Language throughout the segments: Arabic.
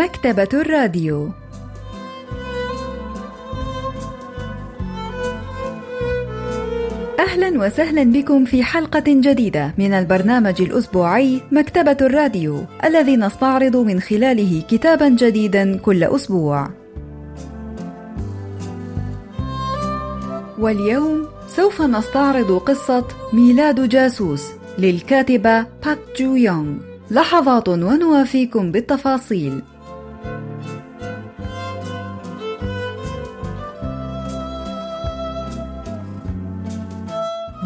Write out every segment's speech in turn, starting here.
مكتبة الراديو أهلا وسهلا بكم في حلقة جديدة من البرنامج الأسبوعي مكتبة الراديو الذي نستعرض من خلاله كتابا جديدا كل أسبوع. واليوم سوف نستعرض قصة ميلاد جاسوس للكاتبة باك جو يونغ. لحظات ونوافيكم بالتفاصيل.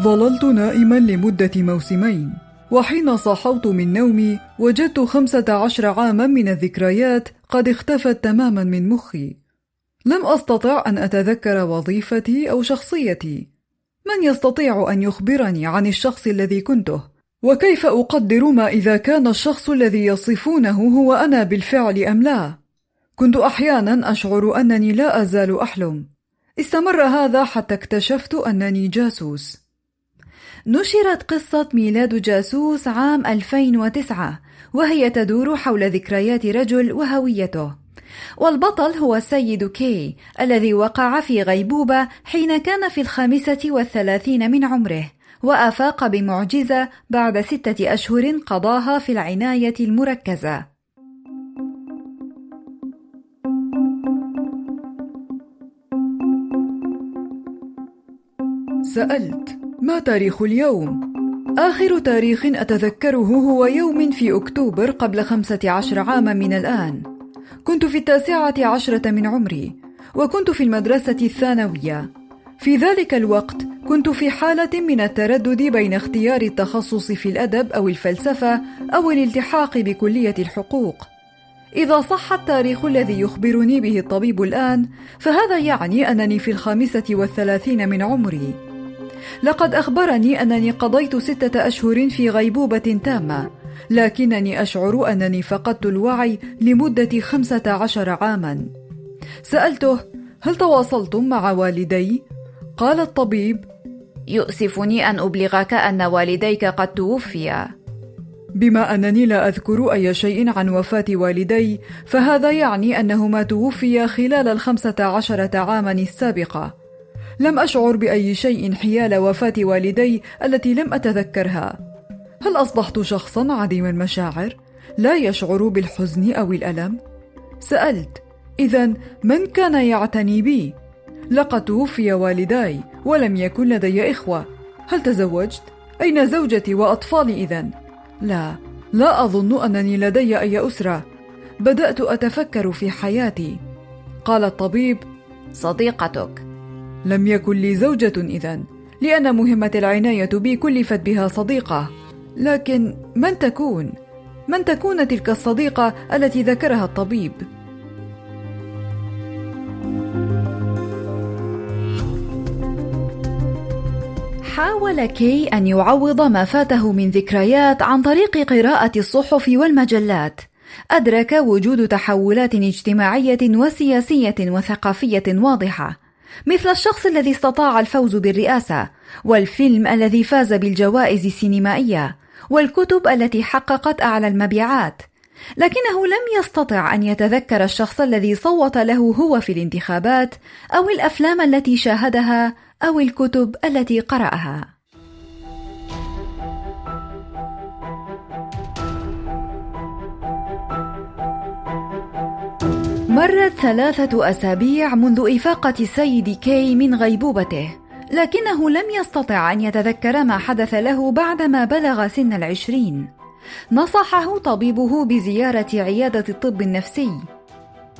ظللت نائما لمدة موسمين وحين صحوت من نومي وجدت خمسة عشر عاما من الذكريات قد اختفت تماما من مخي. لم أستطع أن أتذكر وظيفتي أو شخصيتي. من يستطيع أن يخبرني عن الشخص الذي كنته؟ وكيف أقدر ما إذا كان الشخص الذي يصفونه هو أنا بالفعل أم لا؟ كنت أحيانا أشعر أنني لا أزال أحلم. استمر هذا حتى اكتشفت أنني جاسوس. نشرت قصة ميلاد جاسوس عام 2009 وهي تدور حول ذكريات رجل وهويته. والبطل هو السيد كي الذي وقع في غيبوبة حين كان في الخامسة والثلاثين من عمره وأفاق بمعجزة بعد ستة أشهر قضاها في العناية المركزة. سألت ما تاريخ اليوم؟ آخر تاريخ أتذكره هو يوم في أكتوبر قبل خمسة عشر عاما من الآن. كنت في التاسعة عشرة من عمري وكنت في المدرسة الثانوية. في ذلك الوقت كنت في حالة من التردد بين اختيار التخصص في الأدب أو الفلسفة أو الالتحاق بكلية الحقوق. إذا صح التاريخ الذي يخبرني به الطبيب الآن فهذا يعني أنني في الخامسة والثلاثين من عمري. لقد أخبرني أنني قضيت ستة أشهر في غيبوبة تامة لكنني أشعر أنني فقدت الوعي لمدة خمسة عشر عاما. سألته هل تواصلتم مع والدي؟ قال الطبيب يؤسفني أن أبلغك أن والديك قد توفيا بما أنني لا أذكر أي شيء عن وفاة والدي فهذا يعني أنهما توفيا خلال الخمسة عشرة عاما السابقة. لم أشعر بأي شيء حيال وفاة والدي التي لم أتذكرها هل أصبحت شخصا عديم المشاعر لا يشعر بالحزن أو الألم؟ سألت إذا من كان يعتني بي؟ لقد توفي والداي ولم يكن لدي إخوة هل تزوجت؟ أين زوجتي وأطفالي إذا؟ لا لا أظن أنني لدي أي أسرة بدأت أتفكر في حياتي قال الطبيب صديقتك لم يكن لي زوجة إذا لأن مهمة العناية بي كلفت بها صديقة لكن من تكون؟ من تكون تلك الصديقة التي ذكرها الطبيب؟ حاول كي أن يعوض ما فاته من ذكريات عن طريق قراءة الصحف والمجلات. أدرك وجود تحولات اجتماعية وسياسية وثقافية واضحة، مثل الشخص الذي استطاع الفوز بالرئاسة، والفيلم الذي فاز بالجوائز السينمائية، والكتب التي حققت أعلى المبيعات. لكنه لم يستطع أن يتذكر الشخص الذي صوت له هو في الانتخابات، أو الأفلام التي شاهدها، أو الكتب التي قرأها. مرت ثلاثة أسابيع منذ إفاقة السيد كي من غيبوبته، لكنه لم يستطع أن يتذكر ما حدث له بعدما بلغ سن العشرين. نصحه طبيبه بزيارة عيادة الطب النفسي.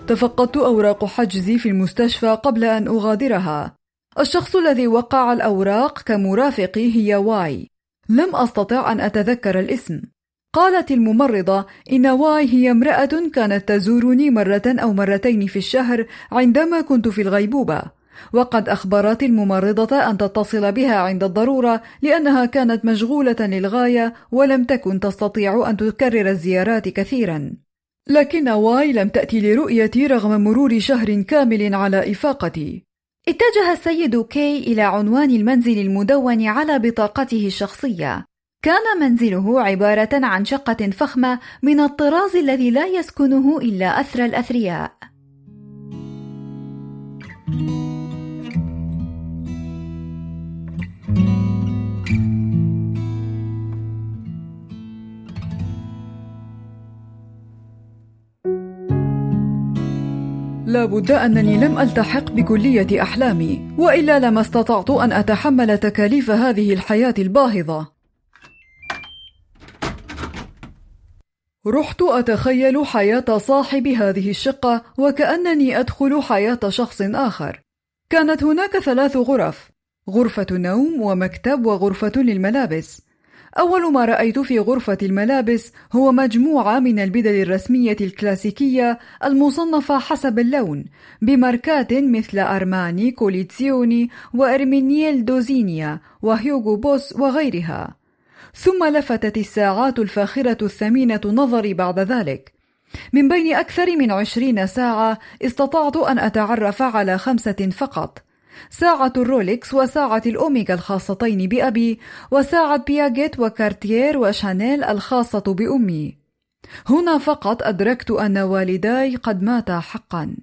تفقدت أوراق حجزي في المستشفى قبل أن أغادرها. الشخص الذي وقع الأوراق كمرافقي هي واي. لم أستطع أن أتذكر الاسم. قالت الممرضة إن واي هي امرأة كانت تزورني مرة أو مرتين في الشهر عندما كنت في الغيبوبة، وقد أخبرت الممرضة أن تتصل بها عند الضرورة لأنها كانت مشغولة للغاية ولم تكن تستطيع أن تكرر الزيارات كثيرا. لكن واي لم تأتي لرؤيتي رغم مرور شهر كامل على إفاقتي. اتجه السيد كي إلى عنوان المنزل المدون على بطاقته الشخصية. كان منزله عبارة عن شقة فخمة من الطراز الذي لا يسكنه إلا أثرى الأثرياء. لا بد أنني لم ألتحق بكلية أحلامي وإلا لما استطعت أن أتحمل تكاليف هذه الحياة الباهظة رحت أتخيل حياة صاحب هذه الشقة وكأنني أدخل حياة شخص آخر. كانت هناك ثلاث غرف غرفة نوم ومكتب وغرفة للملابس. أول ما رأيت في غرفة الملابس هو مجموعة من البدل الرسمية الكلاسيكية المصنفة حسب اللون بماركات مثل أرماني كوليتسيوني وإرمينيجيلدو زينيا وهيوغو بوس وغيرها. ثم لفتت الساعات الفاخرة الثمينة نظري بعد ذلك. من بين أكثر من عشرين ساعة استطعت أن أتعرف على خمسة فقط. ساعة الرولكس وساعة الأوميغا الخاصتين بأبي وساعة بياجيت وكارتير وشانيل الخاصة بأمي. هنا فقط أدركت أن والداي قد ماتا حقا.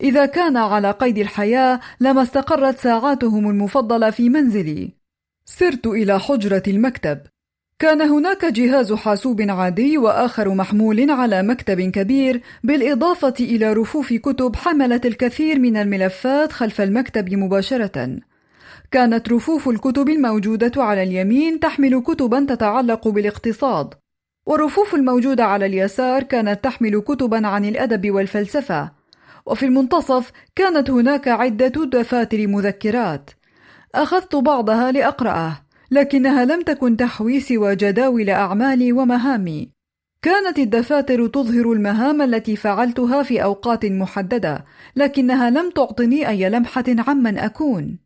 إذا كان على قيد الحياة لما استقرت ساعاتهم المفضلة في منزلي. سرت إلى حجرة المكتب. كان هناك جهاز حاسوب عادي وآخر محمول على مكتب كبير بالإضافة إلى رفوف كتب حملت الكثير من الملفات خلف المكتب مباشرة. كانت رفوف الكتب الموجودة على اليمين تحمل كتبا تتعلق بالاقتصاد والرفوف الموجوده على اليسار كانت تحمل كتبا عن الأدب والفلسفة. وفي المنتصف كانت هناك عدة دفاتر مذكرات. أخذت بعضها لأقرأه. لكنها لم تكن تحوي سوى جداول أعمالي ومهامي. كانت الدفاتر تظهر المهام التي فعلتها في أوقات محددة، لكنها لم تعطني أي لمحة عمن أكون.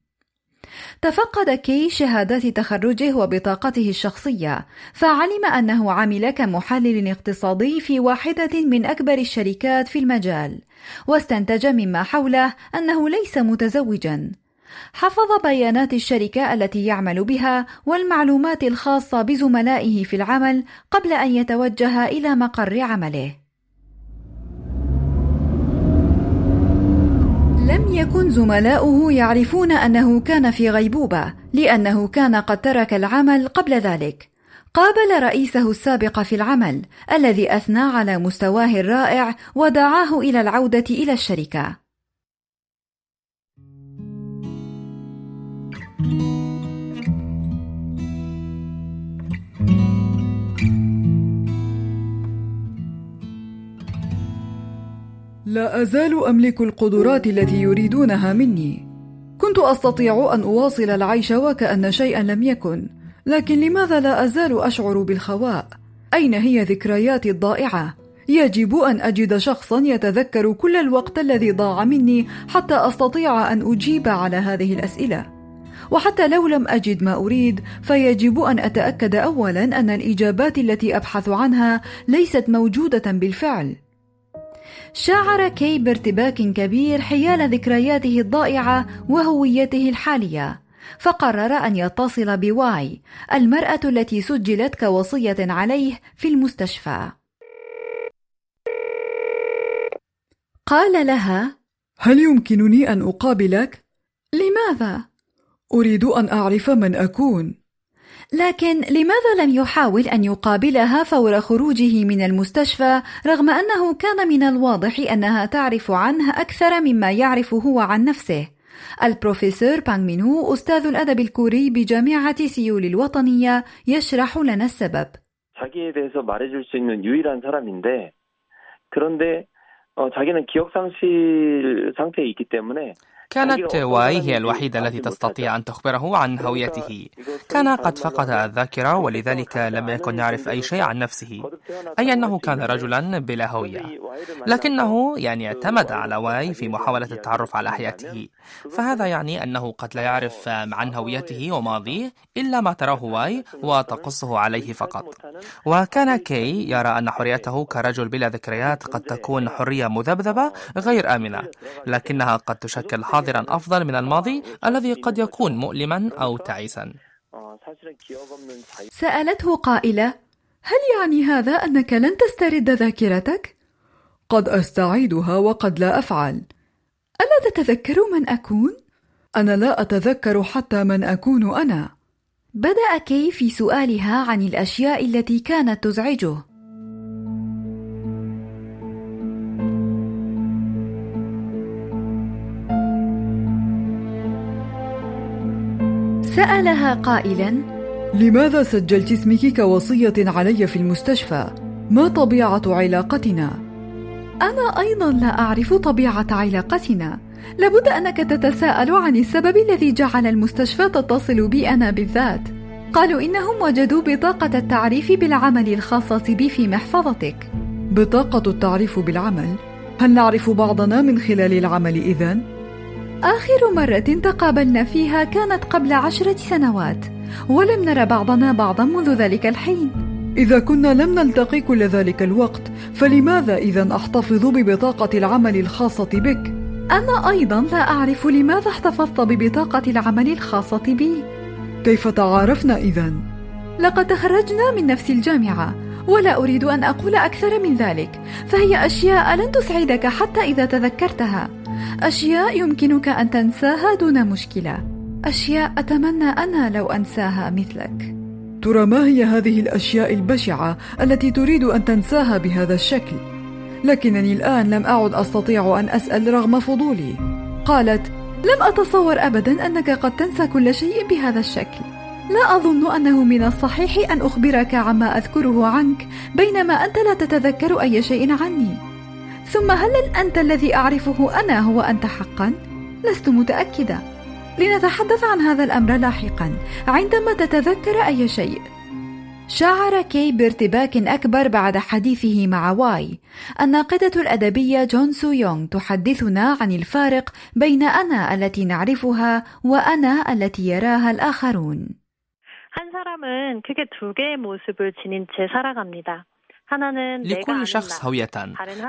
تفقد كي شهادات تخرجه وبطاقته الشخصية، فعلم أنه عمل كمحلل اقتصادي في واحدة من أكبر الشركات في المجال، واستنتج مما حوله أنه ليس متزوجًا. حفظ بيانات الشركة التي يعمل بها والمعلومات الخاصة بزملائه في العمل قبل أن يتوجه إلى مقر عمله. لم يكن زملاؤه يعرفون أنه كان في غيبوبة، لأنه كان قد ترك العمل قبل ذلك. قابل رئيسه السابق في العمل الذي أثنى على مستواه الرائع ودعاه إلى العودة إلى الشركة لا أزال أملك القدرات التي يريدونها مني. كنت أستطيع أن أواصل العيش وكأن شيئا لم يكن، لكن لماذا لا أزال أشعر بالخواء؟ أين هي ذكرياتي الضائعة؟ يجب أن أجد شخصا يتذكر كل الوقت الذي ضاع مني حتى أستطيع أن أجيب على هذه الأسئلة. وحتى لو لم أجد ما أريد فيجب أن أتأكد أولا أن الإجابات التي أبحث عنها ليست موجودة بالفعل. شعر كي بارتباك كبير حيال ذكرياته الضائعة وهويته الحالية فقرر أن يتصل بواي المرأة التي سجلت كوصية عليه في المستشفى قال لها هل يمكنني أن أقابلك؟ لماذا؟ أريد أن أعرف من أكون لكن لماذا لم يحاول أن يقابلها فور خروجه من المستشفى رغم أنه كان من الواضح أنها تعرف عنه أكثر مما يعرف هو عن نفسه؟ البروفيسور بانغ مينو أستاذ الأدب الكوري بجامعة سيول الوطنية يشرح لنا السبب. 자기에 대해서 말해줄 수 있는 유일한 사람인데 그런데 어, 자기는 기억 상실 상태에 있기 때문에 كانت واي هي الوحيدة التي تستطيع أن تخبره عن هويته. كان قد فقد الذاكرة ولذلك لم يكن يعرف أي شيء عن نفسه أي أنه كان رجلا بلا هوية. لكنه يعني اعتمد على واي في محاولة التعرف على حياته. فهذا يعني أنه قد لا يعرف عن هويته وماضيه إلا ما تراه واي وتقصه عليه فقط. وكان كي يرى أن حريته كرجل بلا ذكريات قد تكون حرية مذبذبة غير آمنة. لكنها قد تشكل حاضرا أفضل من الماضي الذي قد يكون مؤلما أو تعيسا سألته قائلة: هل يعني هذا أنك لن تسترد ذاكرتك؟ قد أستعيدها وقد لا أفعل. ألا تتذكر من أكون؟ أنا لا أتذكر حتى من أكون أنا. بدأ كي في سؤالها عن الأشياء التي كانت تزعجه. سألها قائلا: لماذا سجلت اسمك كوصية علي في المستشفى؟ ما طبيعة علاقتنا؟ أنا أيضا لا أعرف طبيعة علاقتنا. لابد أنك تتساءل عن السبب الذي جعل المستشفى تتصل بي أنا بالذات. قالوا إنهم وجدوا بطاقة التعريف بالعمل الخاصة بي في محفظتك. بطاقة التعريف بالعمل؟ هل نعرف بعضنا من خلال العمل إذن؟ آخر مرة تقابلنا فيها كانت قبل عشرة سنوات ولم نرى بعضنا بعضا منذ ذلك الحين إذا كنا لم نلتقي كل ذلك الوقت فلماذا إذا أحتفظ ببطاقة العمل الخاصة بك؟ أنا أيضا لا أعرف لماذا احتفظت ببطاقة العمل الخاصة بي كيف تعارفنا إذا؟ لقد تخرجنا من نفس الجامعة ولا أريد أن أقول أكثر من ذلك فهي أشياء لن تسعدك حتى إذا تذكرتها أشياء يمكنك أن تنساها دون مشكلة. أشياء أتمنى أنا لو أنساها مثلك. ترى ما هي هذه الأشياء البشعة التي تريد أن تنساها بهذا الشكل؟ لكنني الآن لم أعد أستطيع أن أسأل رغم فضولي. قالت لم أتصور أبدا أنك قد تنسى كل شيء بهذا الشكل. لا أظن أنه من الصحيح أن أخبرك عما أذكره عنك بينما أنت لا تتذكر أي شيء عني. ثم هل أنت الذي أعرفه أنا هو أنت حقا؟ لست متأكدة لنتحدث عن هذا الأمر لاحقا عندما تتذكر أي شيء شعر كي بارتباك أكبر بعد حديثه مع واي الناقدة الأدبية جون سو يونغ تحدثنا عن الفارق بين أنا التي نعرفها وأنا التي يراها الآخرون 한 사람은 크게 두 개의 모습을 지닌 채 살아갑니다. لكل شخص هوية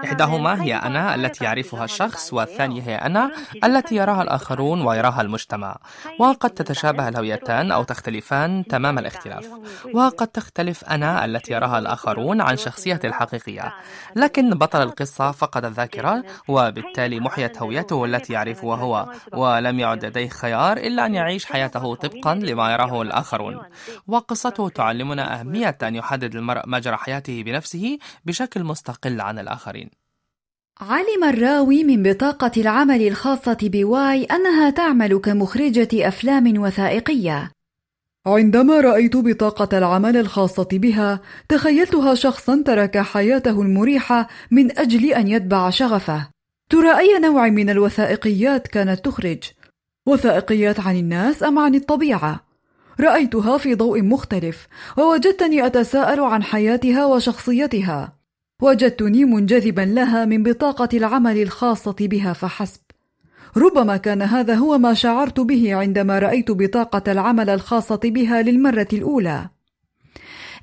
إحداهما هي أنا التي يعرفها الشخص والثانية هي أنا التي يراها الآخرون ويراها المجتمع وقد تتشابه الهويتان أو تختلفان تمام الاختلاف وقد تختلف أنا التي يراها الآخرون عن شخصيته الحقيقية لكن بطل القصة فقد الذاكرة وبالتالي محيت هويته التي يعرفها هو. ولم يعد لديه خيار إلا أن يعيش حياته طبقا لما يراه الآخرون وقصته تعلمنا أهمية أن يحدد المرء مجرى حياته بنفسه نفسه بشكل مستقل عن الآخرين علم الراوي من بطاقة العمل الخاصة بواي أنها تعمل كمخرجة أفلام وثائقية. عندما رأيت بطاقة العمل الخاصة بها، تخيلتها شخصا ترك حياته المريحة من أجل أن يتبع شغفه. ترى أي نوع من الوثائقيات كانت تخرج؟ وثائقيات عن الناس أم عن الطبيعة؟ رأيتها في ضوء مختلف ووجدتني أتساءل عن حياتها وشخصيتها. وجدتني منجذبا لها من بطاقة العمل الخاصة بها فحسب. ربما كان هذا هو ما شعرت به عندما رأيت بطاقة العمل الخاصة بها للمرة الأولى.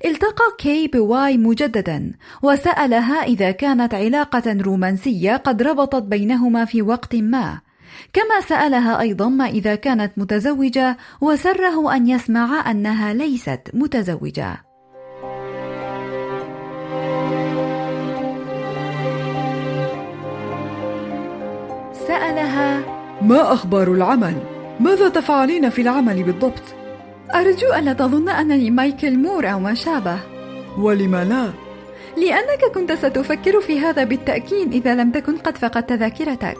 التقى كي بواي مجددا وسألها إذا كانت علاقة رومانسية قد ربطت بينهما في وقت ما. كما سألها أيضا ما إذا كانت متزوجة وسره أن يسمع أنها ليست متزوجة. سألها: ما أخبار العمل؟ ماذا تفعلين في العمل بالضبط؟ أرجو ألا تظن أنني مايكل مور أو ما شابه. ولم لا؟ لأنك كنت ستفكر في هذا بالتأكيد إذا لم تكن قد فقدت ذاكرتك.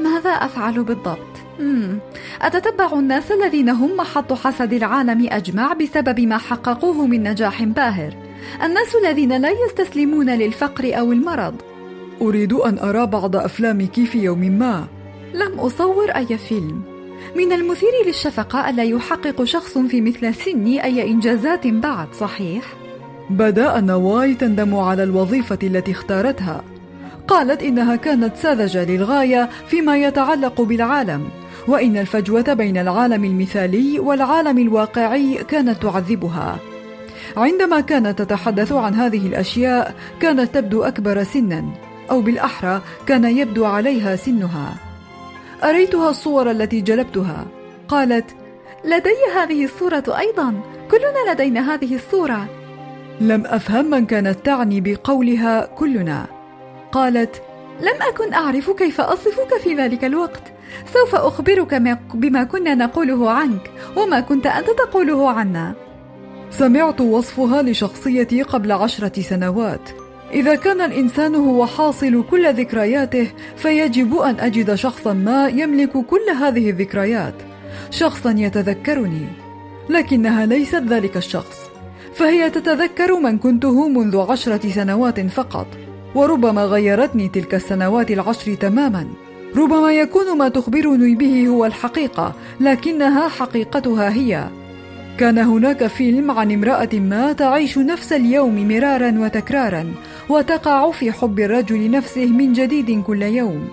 ماذا أفعل بالضبط؟ مم. أتتبع الناس الذين هم محط حسد العالم أجمع بسبب ما حققوه من نجاح باهر الناس الذين لا يستسلمون للفقر أو المرض أريد أن أرى بعض أفلامك في يوم ما لم أصور أي فيلم من المثير للشفقة ألا يحقق شخص في مثل سني أي إنجازات بعد صحيح؟ بدا أن واي تندم على الوظيفة التي اختارتها قالت إنها كانت ساذجة للغاية فيما يتعلق بالعالم وإن الفجوة بين العالم المثالي والعالم الواقعي كانت تعذبها. عندما كانت تتحدث عن هذه الأشياء كانت تبدو أكبر سنا أو بالأحرى كان يبدو عليها سنها. أريتها الصور التي جلبتها. قالت لدي هذه الصورة أيضا كلنا لدينا هذه الصورة. لم أفهم من كانت تعني بقولها كلنا. قالت لم أكن أعرف كيف أصفك في ذلك الوقت. سوف أخبرك بما كنا نقوله عنك وما كنت أنت تقوله عنا. سمعت وصفها لشخصيتي قبل عشرة سنوات. إذا كان الإنسان هو حاصل كل ذكرياته فيجب أن أجد شخصا ما يملك كل هذه الذكريات. شخصا يتذكرني لكنها ليست ذلك الشخص. فهي تتذكر من كنته منذ عشرة سنوات فقط. وربما غيرتني تلك السنوات العشر تماما. ربما يكون ما تخبرني به هو الحقيقة لكنها حقيقتها هي. كان هناك فيلم عن امرأة ما تعيش نفس اليوم مرارا وتكرارا وتقع في حب الرجل نفسه من جديد كل يوم.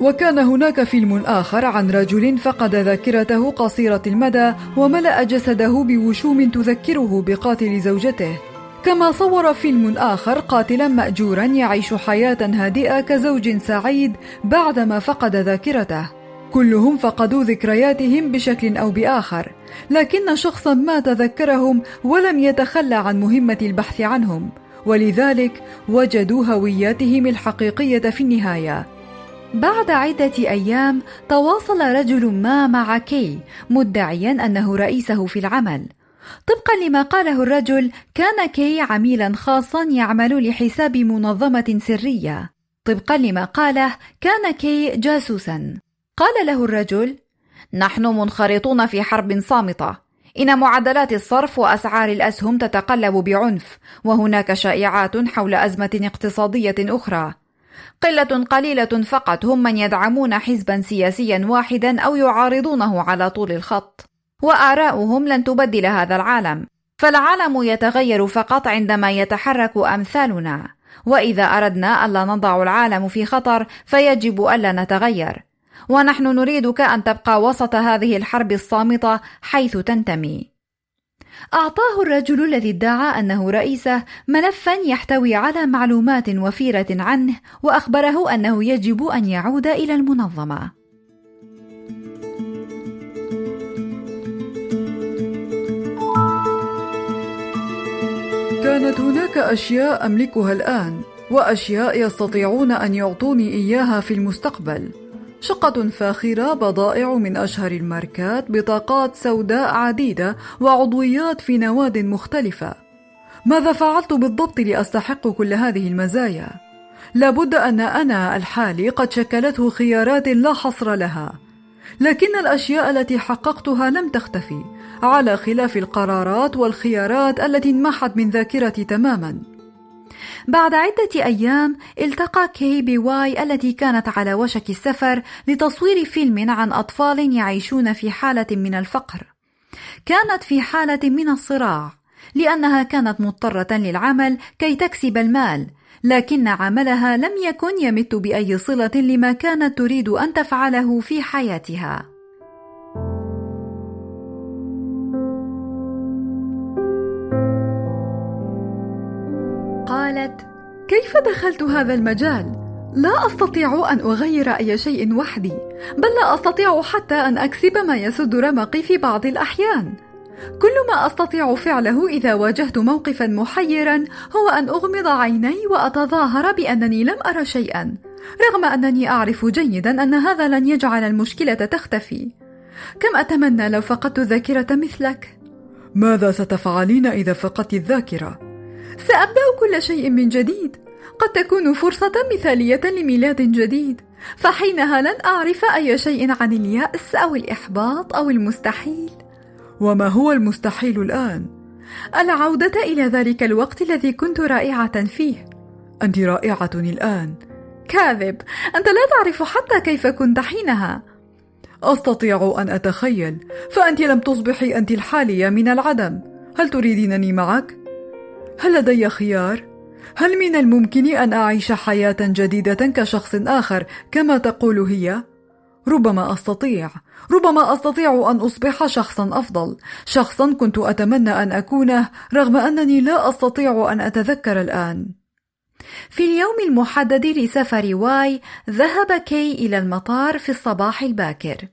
وكان هناك فيلم آخر عن رجل فقد ذاكرته قصيرة المدى وملأ جسده بوشوم تذكره بقاتل زوجته. كما صور فيلم آخر قاتلا مأجورا يعيش حياة هادئة كزوج سعيد بعدما فقد ذاكرته. كلهم فقدوا ذكرياتهم بشكل أو بآخر لكن شخصا ما تذكرهم ولم يتخلى عن مهمة البحث عنهم ولذلك وجدوا هوياتهم الحقيقية في النهاية. بعد عدة أيام تواصل رجل ما مع كي مدعيا أنه رئيسه في العمل. طبقا لما قاله الرجل كان كي عميلا خاصا يعمل لحساب منظمة سرية. طبقا لما قاله كان كي جاسوسا. قال له الرجل نحن منخرطون في حرب صامتة. إن معدلات الصرف وأسعار الأسهم تتقلب بعنف وهناك شائعات حول أزمة اقتصادية أخرى. قلة قليلة فقط هم من يدعمون حزبا سياسيا واحدا أو يعارضونه على طول الخط. وآراؤهم لن تبدل هذا العالم. فالعالم يتغير فقط عندما يتحرك أمثالنا. وإذا أردنا ألا نضع العالم في خطر فيجب ألا نتغير. ونحن نريدك أن تبقى وسط هذه الحرب الصامتة حيث تنتمي. أعطاه الرجل الذي ادعى أنه رئيسه ملفا يحتوي على معلومات وفيرة عنه وأخبره أنه يجب أن يعود إلى المنظمة. هناك أشياء أملكها الآن، وأشياء يستطيعون أن يعطوني إياها في المستقبل. شقة فاخرة بضائع من أشهر الماركات بطاقات سوداء عديدة وعضويات في نواد مختلفة ماذا فعلت بالضبط لأستحق كل هذه المزايا؟ لابد أن أنا الحالي قد شكلته خيارات لا حصر لها لكن الأشياء التي حققتها لم تختفي على خلاف القرارات والخيارات التي انمحت من ذاكرتي تماما بعد عدة أيام التقى كي بواي التي كانت على وشك السفر لتصوير فيلم عن أطفال يعيشون في حالة من الفقر. كانت في حالة من الصراع لأنها كانت مضطرة للعمل كي تكسب المال، لكن عملها لم يكن يمت بأي صلة لما كانت تريد أن تفعله في حياتها. قالت كيف دخلت هذا المجال؟ لا أستطيع أن أغير أي شيء وحدي بل لا أستطيع حتى أن أكسب ما يسد رمقي في بعض الأحيان. كل ما أستطيع فعله إذا واجهت موقفا محيرا هو أن أغمض عيني وأتظاهر بأنني لم أر شيئا رغم أنني أعرف جيدا أن هذا لن يجعل المشكلة تختفي. كم أتمنى لو فقدت الذاكرة مثلك؟ ماذا ستفعلين إذا فقدت الذاكرة؟ سأبدأ كل شيء من جديد. قد تكون فرصة مثالية لميلاد جديد. فحينها لن أعرف أي شيء عن اليأس أو الإحباط أو المستحيل. وما هو المستحيل الآن؟ العودة إلى ذلك الوقت الذي كنت رائعة فيه. أنت رائعة الآن. كاذب! أنت لا تعرف حتى كيف كنت حينها. أستطيع أن أتخيل. فأنت لم تصبحي أنت الحالية من العدم. هل تريدينني معك؟ هل لدي خيار؟ هل من الممكن أن أعيش حياة جديدة كشخص آخر كما تقول هي؟ ربما أستطيع. ربما أستطيع أن أصبح شخصا أفضل. شخصا كنت أتمنى أن أكونه رغم أنني لا أستطيع أن أتذكر الآن. في اليوم المحدد لسفر واي ذهب كي إلى المطار في الصباح الباكر.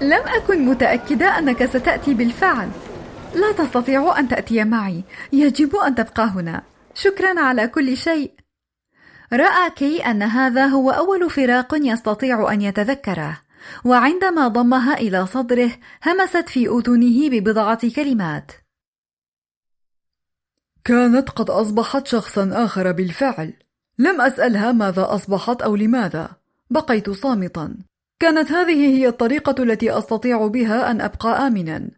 لم أكن متأكدة أنك ستأتي بالفعل. لا تستطيع أن تأتي معي. يجب أن تبقى هنا. شكرا على كل شيء. رأى كي أن هذا هو أول فراق يستطيع أن يتذكره. وعندما ضمها إلى صدره همست في أذنه ببضعة كلمات. كانت قد أصبحت شخصا آخر بالفعل. لم أسألها ماذا أصبحت أو لماذا. بقيت صامتا. كانت هذه هي الطريقة التي أستطيع بها أن أبقى آمنا.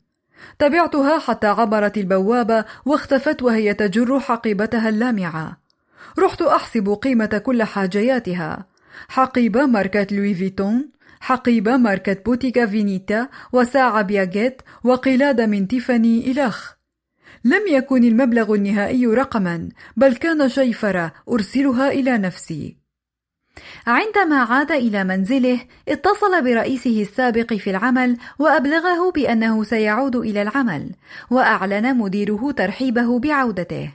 تبعتها حتى عبرت البوابة واختفت وهي تجر حقيبتها اللامعة. رحت أحسب قيمة كل حاجياتها. حقيبة ماركة لوي فيتون حقيبة ماركة بوتيغا فينيتا وساعة بياجيت وقلادة من تيفاني إلخ لم يكن المبلغ النهائي رقما بل كان شيفرة أرسلها إلى نفسي. عندما عاد إلى منزله اتصل برئيسه السابق في العمل وأبلغه بأنه سيعود إلى العمل وأعلن مديره ترحيبه بعودته.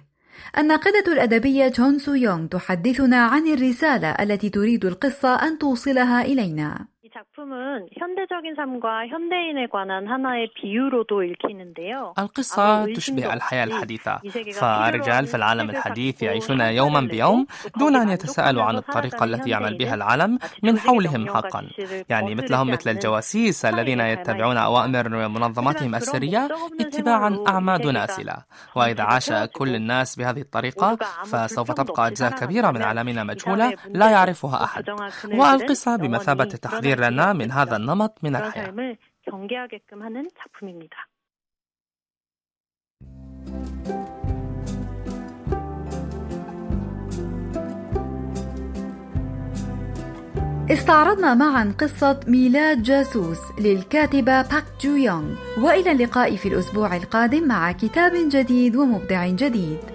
الناقدة الأدبية جون سو يونغ تحدثنا عن الرسالة التي تريد القصة أن توصلها إلينا. 작품은 현대적인 삶과 현대인에 관한 하나의 비유로도 읽히는데요. القصة تشبه الحياة الحديثة فالرجال في العالم الحديث يعيشون يوما بيوم دون أن يتساءلوا عن الطريقة التي يعمل بها العالم من حولهم حقا يعني مثلهم مثل الجواسيس الذين يتبعون أوامر منظماتهم السرية اتباعا أعمى دون أسئلة وإذا عاش كل الناس بهذه الطريقة فسوف تبقى أجزاء كبيرة من عالمنا مجهولة لا يعرفها أحد والقصة بمثابة تحذير لنا من هذا النمط من الحياة. استعرضنا معا قصة ميلاد جاسوس للكاتبة باك جو يونغ وإلى اللقاء في الأسبوع القادم مع كتاب جديد ومبدع جديد.